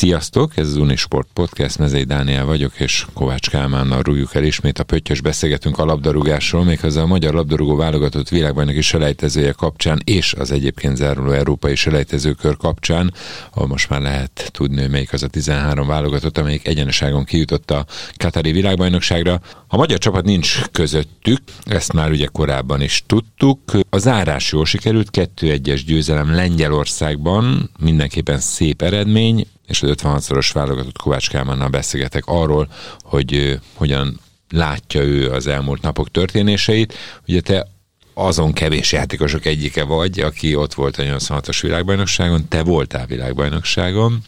Sziasztok, ez az Unisport Podcast, Mezei Dániel vagyok, és Kovács Kálmánnal rúgjuk el ismét a pöttyös beszélgetünk a labdarúgásról, méghozzá a magyar labdarúgó válogatott világbajnoki selejtezője kapcsán, és az egyébként záruló európai selejtezőkör kapcsán, ahol most már lehet tudni, hogy melyik az a 13 válogatott, amelyik egyeneságon kijutott a Katari világbajnokságra. A magyar csapat nincs közöttük, ezt már ugye korábban is tudtuk. A zárás jól sikerült, 2-1-es győzelem Lengyelországban, mindenképpen szép eredmény, és az 56-szoros válogatott Kovács Kálmánnal beszélgetek arról, hogy hogyan látja ő az elmúlt napok történéseit. Ugye te azon kevés játékosok egyike vagy, aki ott volt a 86-os világbajnokságon, te voltál világbajnokságon,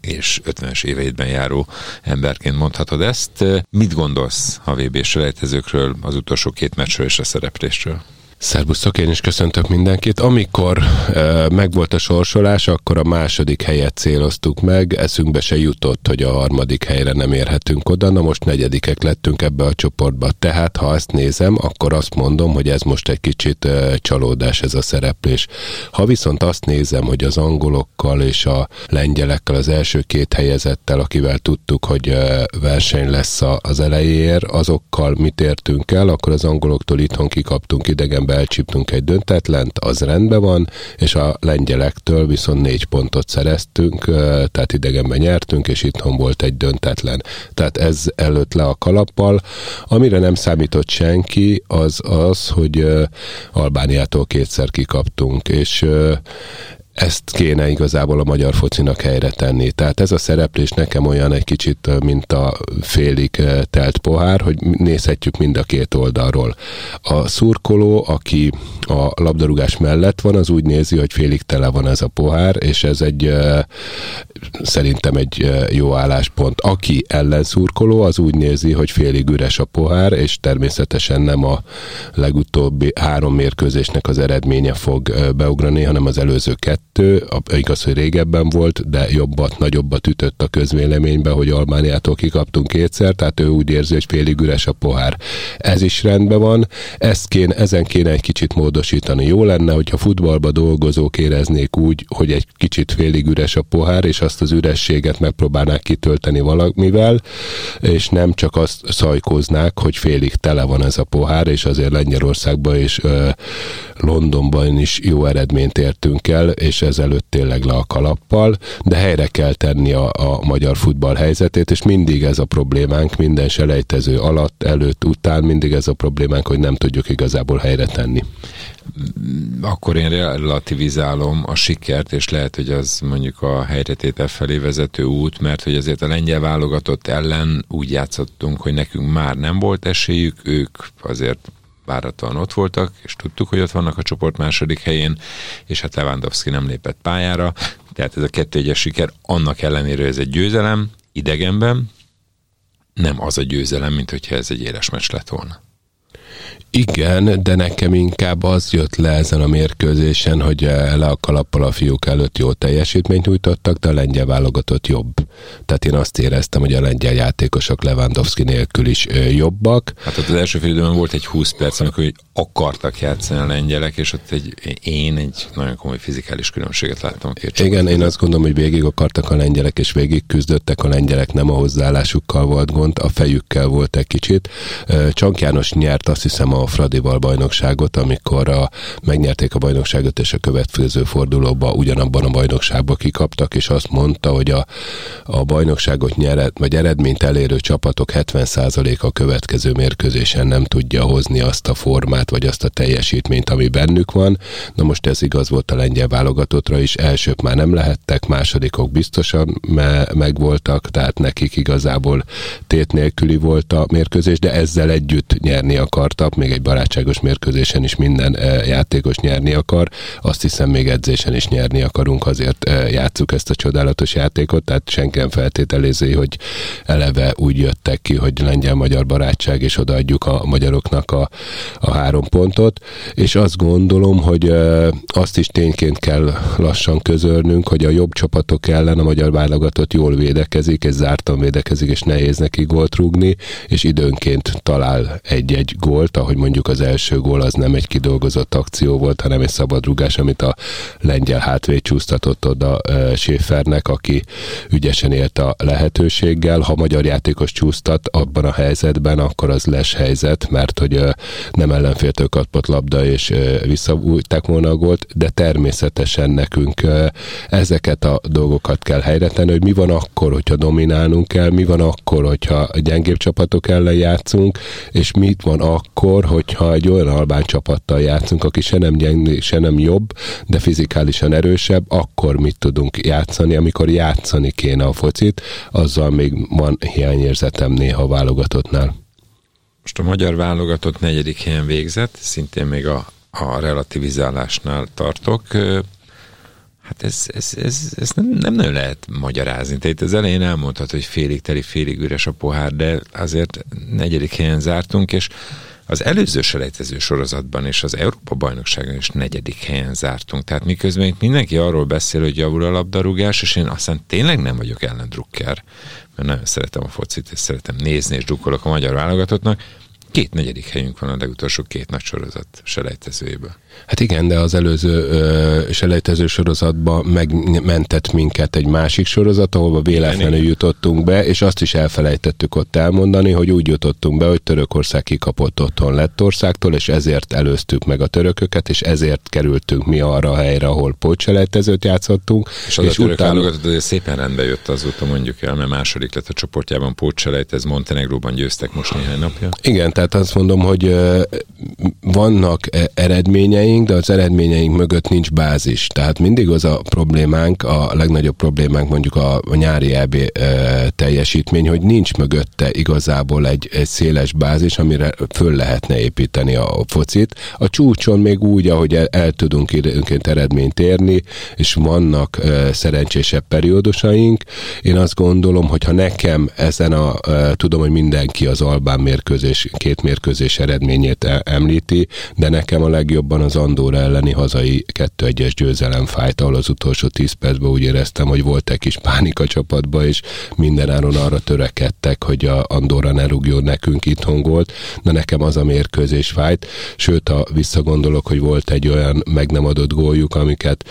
és 50-es éveidben járó emberként mondhatod ezt. Mit gondolsz a VB-s az utolsó két meccsről és a szereplésről? Szerbusztok, én is köszöntök mindenkit. Amikor e, megvolt a sorsolás, akkor a második helyet céloztuk meg, eszünkbe se jutott, hogy a harmadik helyre nem érhetünk oda, na most negyedikek lettünk ebbe a csoportba. Tehát, ha ezt nézem, akkor azt mondom, hogy ez most egy kicsit e, csalódás ez a szereplés. Ha viszont azt nézem, hogy az angolokkal és a lengyelekkel, az első két helyezettel, akivel tudtuk, hogy e, verseny lesz az elejér, azokkal mit értünk el, akkor az angoloktól itthon kikaptunk elcsíptünk egy döntetlent, az rendben van, és a lengyelektől viszont négy pontot szereztünk, tehát idegenben nyertünk, és itthon volt egy döntetlen. Tehát ez előtt le a kalappal. Amire nem számított senki, az az, hogy Albániától kétszer kikaptunk, és ezt kéne igazából a magyar focinak helyre tenni. Tehát ez a szereplés nekem olyan egy kicsit, mint a félig telt pohár, hogy nézhetjük mind a két oldalról. A szurkoló, aki a labdarúgás mellett van, az úgy nézi, hogy félig tele van ez a pohár, és ez egy szerintem egy jó álláspont. Aki ellenszurkoló, az úgy nézi, hogy félig üres a pohár, és természetesen nem a legutóbbi három mérkőzésnek az eredménye fog beugrani, hanem az előző kettő kettő, igaz, hogy régebben volt, de jobbat, nagyobbat ütött a közvéleménybe, hogy Almániától kikaptunk kétszer, tehát ő úgy érzi, hogy félig üres a pohár. Ez is rendben van, ezt kéne, ezen kéne egy kicsit módosítani. Jó lenne, hogyha futballba dolgozók éreznék úgy, hogy egy kicsit félig üres a pohár, és azt az ürességet megpróbálnák kitölteni valamivel, és nem csak azt szajkoznák, hogy félig tele van ez a pohár, és azért Lengyelországban és ö, Londonban is jó eredményt értünk el, és ezelőtt tényleg le a kalappal, de helyre kell tenni a, a magyar futball helyzetét, és mindig ez a problémánk, minden selejtező alatt, előtt, után mindig ez a problémánk, hogy nem tudjuk igazából helyre tenni. Akkor én relativizálom a sikert, és lehet, hogy az mondjuk a helyretétel felé vezető út, mert hogy azért a lengyel válogatott ellen úgy játszottunk, hogy nekünk már nem volt esélyük, ők azért váratlan ott voltak, és tudtuk, hogy ott vannak a csoport második helyén, és hát Lewandowski nem lépett pályára, tehát ez a kettő egyes siker, annak ellenére ez egy győzelem, idegenben, nem az a győzelem, mint hogyha ez egy éles meccs lett volna. Igen, de nekem inkább az jött le ezen a mérkőzésen, hogy eh, le a kalappal a fiúk előtt jó teljesítményt nyújtottak, de a lengyel válogatott jobb. Tehát én azt éreztem, hogy a lengyel játékosok Lewandowski nélkül is eh, jobbak. Hát ott az első fél volt egy 20 perc, amikor akartak játszani a lengyelek, és ott egy, én egy nagyon komoly fizikális különbséget láttam. Igen, én azt gondolom, hogy végig akartak a lengyelek, és végig küzdöttek a lengyelek, nem a hozzáállásukkal volt gond, a fejükkel volt egy kicsit. Eh, Csank János nyert azt hiszem a Fradival bajnokságot, amikor a, megnyerték a bajnokságot, és a következő fordulóba ugyanabban a bajnokságban kikaptak, és azt mondta, hogy a, a bajnokságot nyeret, vagy eredményt elérő csapatok 70%-a a következő mérkőzésen nem tudja hozni azt a formát, vagy azt a teljesítményt, ami bennük van. Na most ez igaz volt a lengyel válogatottra is, elsők már nem lehettek, másodikok biztosan me- megvoltak, tehát nekik igazából tét nélküli volt a mérkőzés, de ezzel együtt nyerni akartak, még egy barátságos mérkőzésen is minden eh, játékos nyerni akar, azt hiszem még edzésen is nyerni akarunk, azért eh, játsszuk ezt a csodálatos játékot, tehát senki nem feltételezi, hogy eleve úgy jöttek ki, hogy lengyel-magyar barátság, és odaadjuk a magyaroknak a, a három pontot, és azt gondolom, hogy eh, azt is tényként kell lassan közölnünk, hogy a jobb csapatok ellen a magyar válogatott jól védekezik, és zártan védekezik, és nehéz neki gólt rúgni, és időnként talál egy-egy gólt, volt, ahogy mondjuk az első gól az nem egy kidolgozott akció volt, hanem egy szabadrugás, amit a lengyel hátvéd csúsztatott oda Schäfernek, aki ügyesen élt a lehetőséggel. Ha magyar játékos csúsztat abban a helyzetben, akkor az les helyzet, mert hogy nem ellenféltől kapott labda, és visszabújták volna a gólt, de természetesen nekünk ezeket a dolgokat kell helyre tenni, hogy mi van akkor, hogyha dominálnunk kell, mi van akkor, hogyha gyengébb csapatok ellen játszunk, és mit van akkor, hogyha egy olyan albán csapattal játszunk, aki se nem gyengé, se nem jobb, de fizikálisan erősebb, akkor mit tudunk játszani, amikor játszani kéne a focit, azzal még van hiányérzetem néha válogatottnál. Most a magyar válogatott negyedik helyen végzett, szintén még a, a relativizálásnál tartok. Hát ez, ez, ez, ez nem, nem nagyon lehet magyarázni. Tehát az elején elmondhat, hogy félig teli, félig üres a pohár, de azért negyedik helyen zártunk, és az előző selejtező sorozatban és az Európa bajnokságon is negyedik helyen zártunk. Tehát miközben itt mindenki arról beszél, hogy javul a labdarúgás, és én aztán tényleg nem vagyok ellendrukker, mert nagyon szeretem a focit, és szeretem nézni, és drukkolok a magyar válogatottnak, két negyedik helyünk van a legutolsó két nagy sorozat selejtezőjéből. Hát igen, de az előző ö, selejtező sorozatban megmentett minket egy másik sorozat, ahol véletlenül igen, jutottunk be, és azt is elfelejtettük ott elmondani, hogy úgy jutottunk be, hogy Törökország kikapott otthon Lettországtól, és ezért előztük meg a törököket, és ezért kerültünk mi arra a helyre, ahol pótselejtezőt játszottunk. És az és a török utána... azért szépen rendbe jött azóta mondjuk el, mert második lett a csoportjában pótselejtez, Montenegróban győztek most néhány napja. Igen, tehát azt mondom, hogy vannak eredményei, eredményeink, de az eredményeink mögött nincs bázis. Tehát mindig az a problémánk, a legnagyobb problémánk mondjuk a, nyári EB e, teljesítmény, hogy nincs mögötte igazából egy, egy széles bázis, amire föl lehetne építeni a focit. A csúcson még úgy, ahogy el, el tudunk időnként eredményt érni, és vannak e, szerencsésebb periódusaink. Én azt gondolom, hogy ha nekem ezen a, e, tudom, hogy mindenki az Albán mérkőzés, két mérkőzés eredményét említi, de nekem a legjobban az Andorra elleni hazai 2-1-es győzelem fájt, ahol az utolsó 10 percben úgy éreztem, hogy volt egy kis pánik a csapatba, és mindenáron arra törekedtek, hogy a Andorra ne rúgjon nekünk itthon volt, de nekem az a mérkőzés fájt, sőt, ha visszagondolok, hogy volt egy olyan meg nem adott góljuk, amiket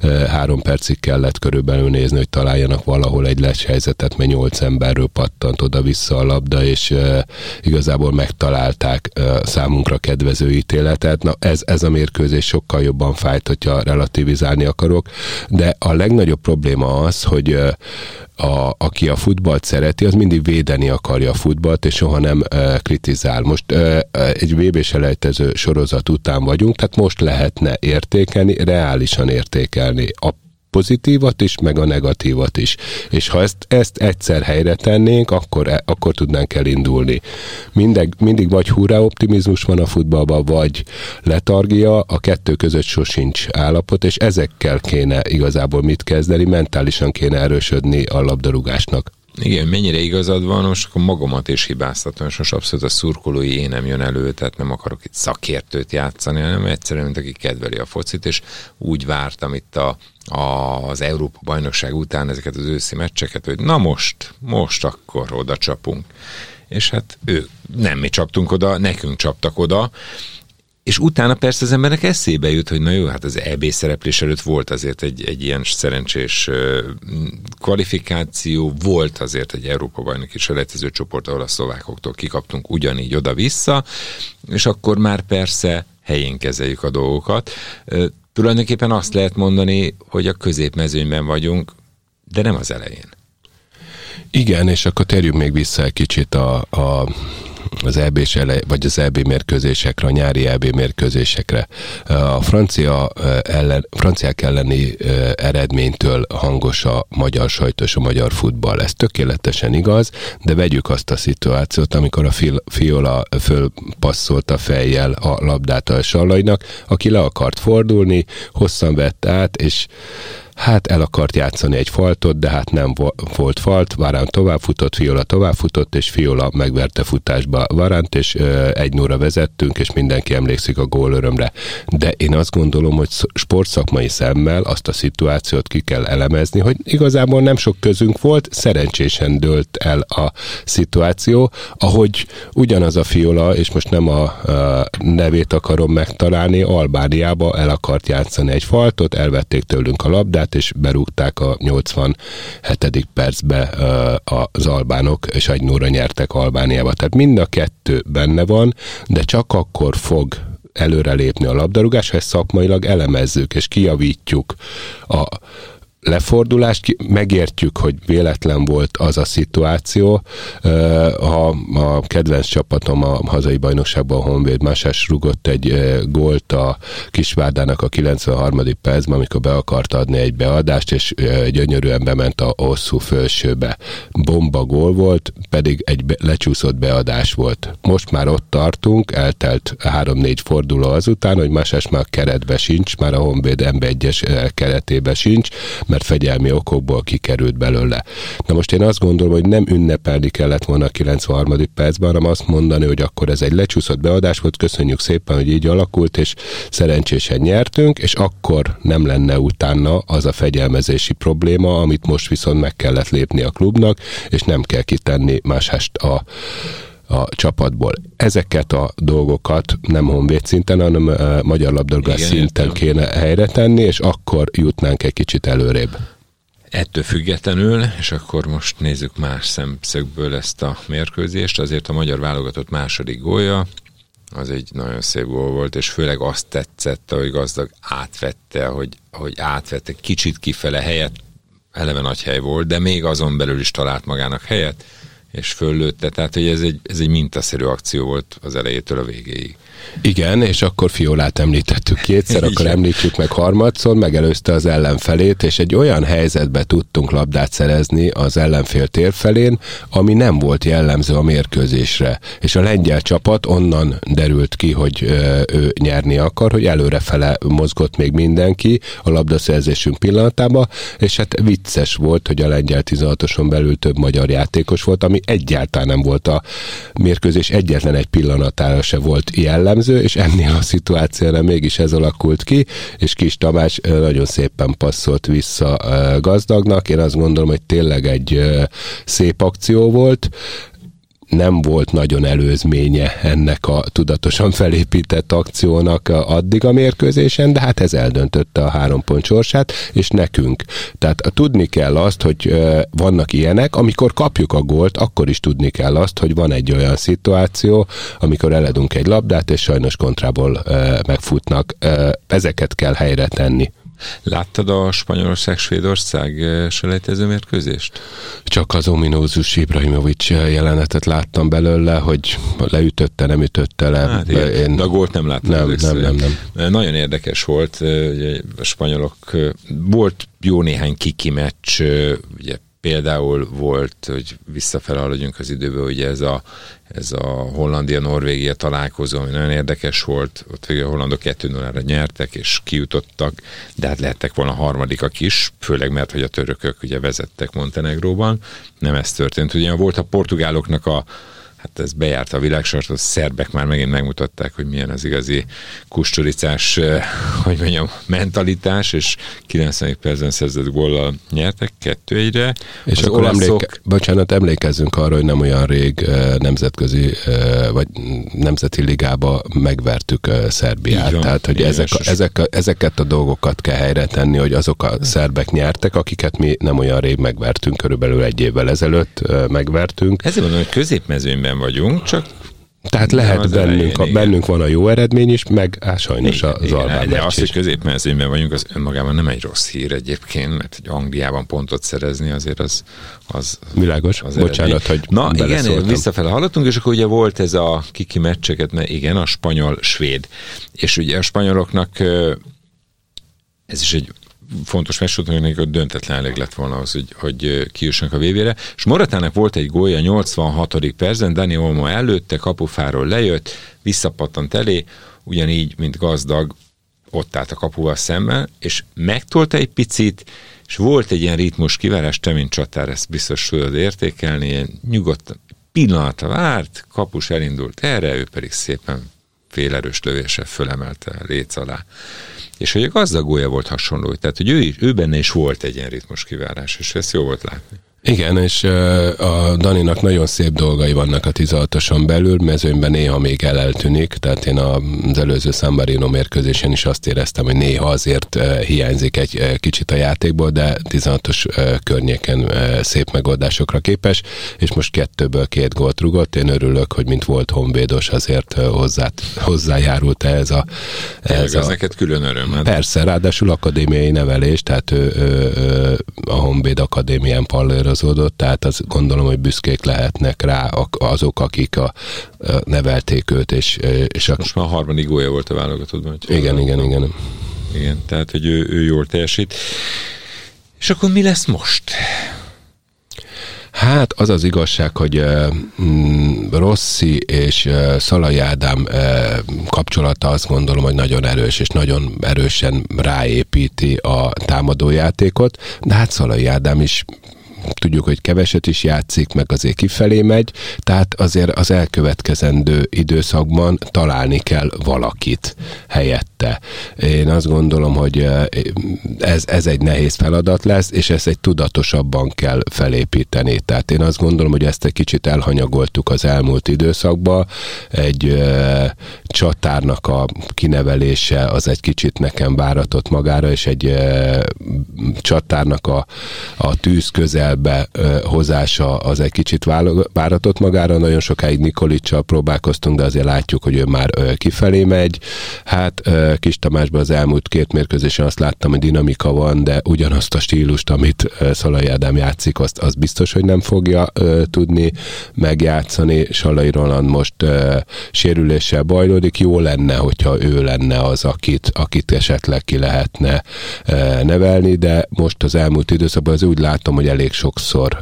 e, három percig kellett körülbelül nézni, hogy találjanak valahol egy lesz helyzetet, mert nyolc emberről pattant oda-vissza a labda, és e, igazából megtalálták e, számunkra kedvező ítéletet. Na ez, ez a mérkőzés sokkal jobban fájt, hogyha relativizálni akarok, de a legnagyobb probléma az, hogy a, aki a futballt szereti, az mindig védeni akarja a futballt, és soha nem e, kritizál. Most e, egy VB selejtező sorozat után vagyunk, tehát most lehetne értékelni, reálisan értékelni a pozitívat is, meg a negatívat is. És ha ezt, ezt egyszer helyre tennénk, akkor, e, akkor tudnánk elindulni. Mindig, mindig vagy hurrá optimizmus van a futballban, vagy letargia, a kettő között sosincs állapot, és ezekkel kéne igazából mit kezdeni, mentálisan kéne erősödni a labdarúgásnak. Igen, mennyire igazad van, most akkor magamat is hibáztatom, és most abszolút a szurkolói én nem jön elő, tehát nem akarok itt szakértőt játszani, hanem egyszerűen, mint aki kedveli a focit, és úgy vártam itt a, a, az Európa bajnokság után ezeket az őszi meccseket, hogy na most, most akkor oda csapunk. És hát ő, nem mi csaptunk oda, nekünk csaptak oda, és utána persze az embernek eszébe jut, hogy na jó, hát az EB szereplés előtt volt azért egy, egy ilyen szerencsés kvalifikáció, volt azért egy Európa bajnoki selejtező csoport, ahol a szlovákoktól kikaptunk ugyanígy oda-vissza, és akkor már persze helyén kezeljük a dolgokat. Tulajdonképpen azt lehet mondani, hogy a középmezőnyben vagyunk, de nem az elején. Igen, és akkor térjünk még vissza egy kicsit a, a az eb vagy az EB mérkőzésekre, a nyári EB mérkőzésekre. A francia ellen, franciák elleni eredménytől hangos a magyar sajtos, a magyar futball. Ez tökéletesen igaz, de vegyük azt a szituációt, amikor a Fiola fölpasszolta fejjel a labdát a Sallainak, aki le akart fordulni, hosszan vett át, és hát el akart játszani egy faltot, de hát nem volt falt, Varán továbbfutott, Fiola továbbfutott, és Fiola megverte futásba Varánt, és egy nóra vezettünk, és mindenki emlékszik a gólörömre. De én azt gondolom, hogy sportszakmai szemmel azt a szituációt ki kell elemezni, hogy igazából nem sok közünk volt, szerencsésen dőlt el a szituáció, ahogy ugyanaz a Fiola, és most nem a, a nevét akarom megtalálni, Albániába el akart játszani egy faltot, elvették tőlünk a labdát, és berúgták a 87. percbe az albánok, és egy nóra nyertek Albániába. Tehát mind a kettő benne van, de csak akkor fog előrelépni a labdarúgás, ha ezt szakmailag elemezzük és kijavítjuk a lefordulást, megértjük, hogy véletlen volt az a szituáció. Ha a kedvenc csapatom a hazai bajnokságban a Honvéd Másás rugott egy gólt a Kisvárdának a 93. percben, amikor be akart adni egy beadást, és gyönyörűen bement a hosszú felsőbe. Bomba gól volt, pedig egy lecsúszott beadás volt. Most már ott tartunk, eltelt 3-4 forduló azután, hogy Másás már keretbe sincs, már a Honvéd MB1-es keretébe sincs, mert fegyelmi okokból kikerült belőle. Na most én azt gondolom, hogy nem ünnepelni kellett volna a 93. percben, hanem azt mondani, hogy akkor ez egy lecsúszott beadás volt, köszönjük szépen, hogy így alakult, és szerencsésen nyertünk, és akkor nem lenne utána az a fegyelmezési probléma, amit most viszont meg kellett lépni a klubnak, és nem kell kitenni másást a a csapatból. Ezeket a dolgokat nem honvéd szinten, hanem uh, magyar labdarúgás szinten értem. kéne helyre tenni, és akkor jutnánk egy kicsit előrébb. Ettől függetlenül, és akkor most nézzük más szemszögből ezt a mérkőzést, azért a magyar válogatott második gólya, az egy nagyon szép gól volt, és főleg azt tetszett, hogy gazdag átvette, hogy, hogy átvette kicsit kifele helyet, eleve nagy hely volt, de még azon belül is talált magának helyet, és föllőtte, tehát hogy ez egy, ez egy mintaszerű akció volt az elejétől a végéig. Igen, és akkor Fiolát említettük kétszer, akkor említjük meg harmadszor, megelőzte az ellenfelét, és egy olyan helyzetbe tudtunk labdát szerezni az ellenfél térfelén, ami nem volt jellemző a mérkőzésre. És a lengyel csapat onnan derült ki, hogy ő nyerni akar, hogy előrefele mozgott még mindenki a labdaszerzésünk pillanatában, és hát vicces volt, hogy a lengyel 16-oson belül több magyar játékos volt, ami egyáltalán nem volt a mérkőzés egyetlen egy pillanatára se volt jellem, jellemző, és ennél a szituációra mégis ez alakult ki, és Kis Tamás nagyon szépen passzolt vissza gazdagnak. Én azt gondolom, hogy tényleg egy szép akció volt nem volt nagyon előzménye ennek a tudatosan felépített akciónak addig a mérkőzésen, de hát ez eldöntötte a három pont sorsát, és nekünk. Tehát tudni kell azt, hogy vannak ilyenek, amikor kapjuk a gólt, akkor is tudni kell azt, hogy van egy olyan szituáció, amikor eledünk egy labdát, és sajnos kontrából megfutnak. Ezeket kell helyre tenni. Láttad a Spanyolország-Svédország eh, selejtező mérkőzést? Csak az ominózus Ibrahimovic jelenetet láttam belőle, hogy leütötte, nem ütötte le. Hát, Én... De a gólt nem láttam. Nem, nem, nem, nem. Eh, nagyon érdekes volt, eh, ugye a spanyolok, volt jó néhány kiki meccs, ugye például volt, hogy visszafele az időbe, ugye ez a, ez a Hollandia-Norvégia találkozó, ami nagyon érdekes volt, ott végül a hollandok 2 0 nyertek, és kijutottak, de hát lehettek volna harmadikak is, főleg mert, hogy a törökök ugye vezettek Montenegróban, nem ez történt. Ugye volt a portugáloknak a hát ez bejárta a világsort, a szerbek már megint megmutatták, hogy milyen az igazi kusturicás, hogy mondjam, mentalitás, és 90 percben szerzett góllal nyertek, kettő egyre. És az akkor olaszok... emléke, bocsánat, emlékezzünk arra, hogy nem olyan rég nemzetközi, vagy nemzeti ligába megvertük Szerbiát. Van, Tehát, hogy ezek, ezek, a, ezeket a dolgokat kell helyre tenni, hogy azok a szerbek nyertek, akiket mi nem olyan rég megvertünk, körülbelül egy évvel ezelőtt megvertünk. Ezért mondom, hogy középmezőnyben mezőnyben vagyunk, csak tehát lehet bennünk, elején, a, bennünk van a jó eredmény is, meg á, sajnos igen, az Albán De az, hogy középmezőnyben vagyunk, az önmagában nem egy rossz hír egyébként, mert hogy Angliában pontot szerezni azért az... az Világos, az bocsánat, hogy Na igen, visszafele hallottunk, és akkor ugye volt ez a kiki meccseket, mert igen, a spanyol-svéd. És ugye a spanyoloknak ez is egy fontos meccs volt, hogy döntetlen elég lett volna az, hogy, hogy kijussanak a VB-re. És Moratának volt egy gólya 86. percen, Dani Olmo előtte, kapufáról lejött, visszapattant elé, ugyanígy, mint gazdag, ott állt a kapuval szemben, és megtolta egy picit, és volt egy ilyen ritmus kivárás, te, mint csatár, ezt biztos tudod értékelni, ilyen nyugodt pillanatra várt, kapus elindult erre, ő pedig szépen félerős lövéssel fölemelte léc alá. És hogy a gazdagója volt hasonló, tehát hogy ő, ő benne is volt egy ilyen ritmus kivárás, és ezt jó volt látni. Igen, és a Daninak nagyon szép dolgai vannak a 16-oson belül, mezőnyben néha még eleltűnik, tehát én az előző San Marino mérkőzésen is azt éreztem, hogy néha azért hiányzik egy kicsit a játékból, de 16-os környéken szép megoldásokra képes, és most kettőből két gólt rugott. Én örülök, hogy mint volt honvédos, azért hozzá, hozzájárult ez a... Ez a... neked külön öröm. Hát? Persze, ráadásul akadémiai nevelés, tehát ő, ő, ő a Honvéd Akadémián pallőr meghatározódott, tehát az gondolom, hogy büszkék lehetnek rá azok, akik a, a nevelték őt. És, és a... Most már a harmadik gólya volt a válogatottban. Igen, igen, igen. Igen, tehát, hogy ő, ő jól teljesít. És akkor mi lesz most? Hát az az igazság, hogy mm, Rossi és uh, Szalai Ádám uh, kapcsolata azt gondolom, hogy nagyon erős, és nagyon erősen ráépíti a támadójátékot, de hát Szalai Ádám is tudjuk, hogy keveset is játszik, meg azért kifelé megy, tehát azért az elkövetkezendő időszakban találni kell valakit helyette. Én azt gondolom, hogy eh, ez, ez egy nehéz feladat lesz, és ezt egy tudatosabban kell felépíteni. Tehát én azt gondolom, hogy ezt egy kicsit elhanyagoltuk az elmúlt időszakban. Egy e, csatárnak a kinevelése az egy kicsit nekem váratott magára, és egy e, csatárnak a, a tűz közel közelbe hozása az egy kicsit váratott magára. Nagyon sokáig Nikolicsal próbálkoztunk, de azért látjuk, hogy ő már kifelé megy. Hát Kis Tamásban az elmúlt két mérkőzésen azt láttam, hogy dinamika van, de ugyanazt a stílust, amit Szalai Ádám játszik, azt, az biztos, hogy nem fogja tudni megjátszani. Salai Roland most sérüléssel bajlódik. Jó lenne, hogyha ő lenne az, akit, akit esetleg ki lehetne nevelni, de most az elmúlt időszakban az úgy látom, hogy elég sokszor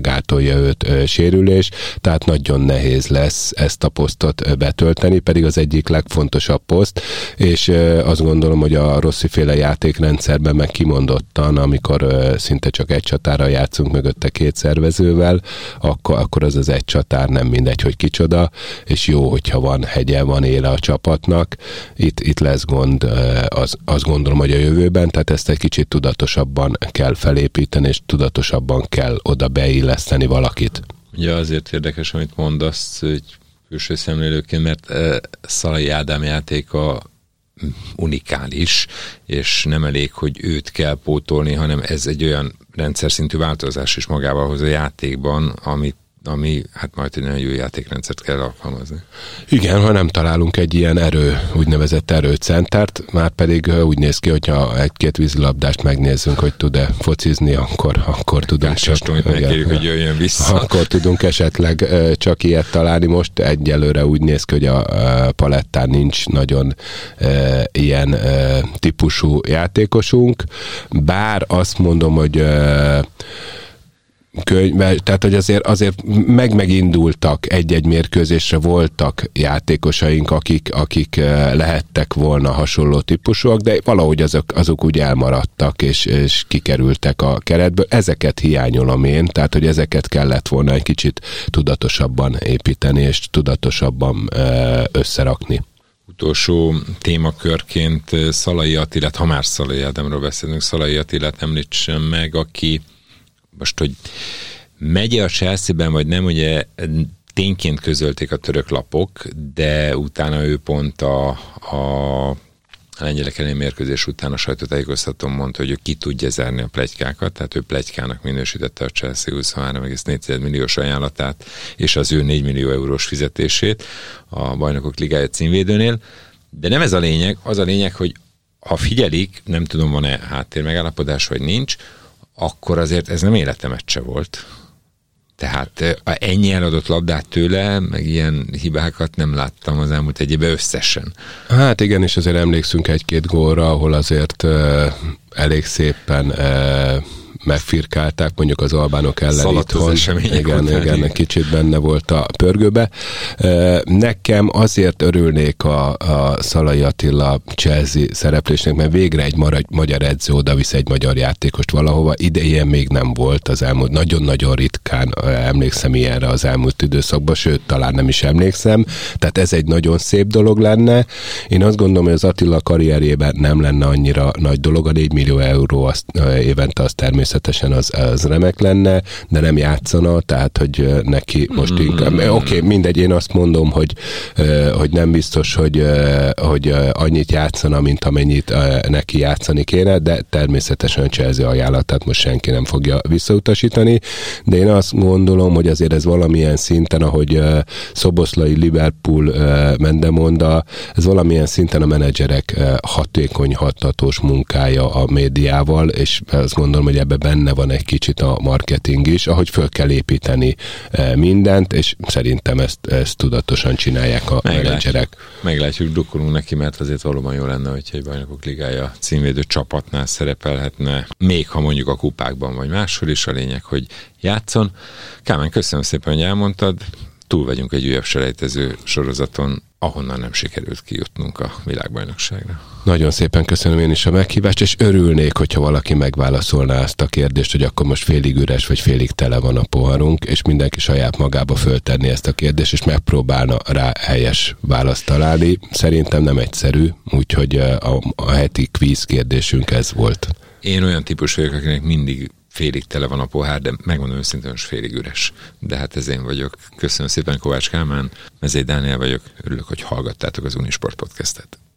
gátolja őt sérülés, tehát nagyon nehéz lesz ezt a posztot betölteni, pedig az egyik legfontosabb poszt, és azt gondolom, hogy a Rossi féle játékrendszerben meg kimondottan, amikor szinte csak egy csatára játszunk mögötte két szervezővel, akkor, akkor az az egy csatár nem mindegy, hogy kicsoda, és jó, hogyha van hegye, van éle a csapatnak. Itt, itt lesz gond, az, gondolom, hogy a jövőben, tehát ezt egy kicsit tudatosabban kell felépíteni, és tudatosabban kell oda beilleszteni valakit. Ugye azért érdekes, amit mondasz, hogy külső szemlélőként, mert uh, Szalai Ádám játéka unikális, és nem elég, hogy őt kell pótolni, hanem ez egy olyan rendszer szintű változás is magával hoz a játékban, amit ami hát majd egy nagyon jó játékrendszert kell alkalmazni. Igen, ha nem találunk egy ilyen erő, úgynevezett erőcentert, már pedig úgy néz ki, hogyha egy-két vízilabdást megnézzünk, hogy tud-e focizni, akkor, akkor tudunk csak... Megkérjük, hogy jöjjön vissza. Akkor tudunk esetleg csak ilyet találni. Most egyelőre úgy néz ki, hogy a palettán nincs nagyon ilyen típusú játékosunk, bár azt mondom, hogy könyv, tehát hogy azért, azért meg-megindultak egy-egy mérkőzésre, voltak játékosaink, akik, akik eh, lehettek volna hasonló típusúak, de valahogy azok, azok úgy elmaradtak, és, és kikerültek a keretből. Ezeket hiányolom én, tehát hogy ezeket kellett volna egy kicsit tudatosabban építeni, és tudatosabban eh, összerakni utolsó témakörként eh, Szalai Attilát, ha már Szalai Ádámról beszélünk, Szalai Attilát említsem meg, aki most, hogy megye a Chelsea-ben, vagy nem, ugye tényként közölték a török lapok, de utána ő pont a, a a lengyelek elleni mérkőzés után a sajtótájékoztatón mondta, hogy ő ki tudja zárni a plegykákat, tehát ő plegykának minősítette a Chelsea 23,4 milliós ajánlatát és az ő 4 millió eurós fizetését a bajnokok ligája címvédőnél. De nem ez a lényeg, az a lényeg, hogy ha figyelik, nem tudom, van-e háttér megállapodás, vagy nincs, akkor azért ez nem életemetse volt. Tehát ennyi eladott labdát tőle, meg ilyen hibákat nem láttam az elmúlt egy évben összesen. Hát igen, és azért emlékszünk egy-két gólra, ahol azért elég szépen megfirkálták, mondjuk az albánok ellen Szaladt az itthon. események Igen, után, igen, igen. egy kicsit benne volt a pörgőbe. Nekem azért örülnék a, a Szalai Attila Chelsea szereplésnek, mert végre egy mara- magyar edző oda visz egy magyar játékost valahova. Idején még nem volt az elmúlt, nagyon-nagyon ritkán emlékszem ilyenre az elmúlt időszakban, sőt, talán nem is emlékszem. Tehát ez egy nagyon szép dolog lenne. Én azt gondolom, hogy az Attila karrierjében nem lenne annyira nagy dolog, a 4 millió euró azt, évente az természetesen az, az remek lenne, de nem játszana, tehát hogy neki most inkább, oké, okay, mindegy, én azt mondom, hogy, hogy nem biztos, hogy, hogy annyit játszana, mint amennyit neki játszani kéne, de természetesen a Chelsea ajánlatát most senki nem fogja visszautasítani, de én azt gondolom, hogy azért ez valamilyen szinten, ahogy Szoboszlai Liverpool Mendemonda, ez valamilyen szinten a menedzserek hatékony, hattatós munkája a médiával, és azt gondolom, hogy ebbe benne van egy kicsit a marketing is, ahogy föl kell építeni ö, mindent, és szerintem ezt, ezt tudatosan csinálják a Meglátjuk. menedzserek. Meglátjuk, drukkolunk neki, mert azért valóban jó lenne, hogyha egy bajnokok ligája címvédő csapatnál szerepelhetne, még ha mondjuk a kupákban vagy máshol is, a lényeg, hogy játszon. Kámen, köszönöm szépen, hogy elmondtad. Túl vagyunk egy újabb selejtező sorozaton, ahonnan nem sikerült kijutnunk a világbajnokságra. Nagyon szépen köszönöm én is a meghívást, és örülnék, hogyha valaki megválaszolná ezt a kérdést, hogy akkor most félig üres vagy félig tele van a poharunk, és mindenki saját magába föltenni ezt a kérdést, és megpróbálna rá helyes választ találni. Szerintem nem egyszerű, úgyhogy a, a heti kvíz kérdésünk ez volt. Én olyan típus vagyok, akinek mindig félig tele van a pohár, de megmondom őszintén, most félig üres. De hát ez én vagyok. Köszönöm szépen, Kovács Kálmán, Mezei Dániel vagyok. Örülök, hogy hallgattátok az Unisport podcastet.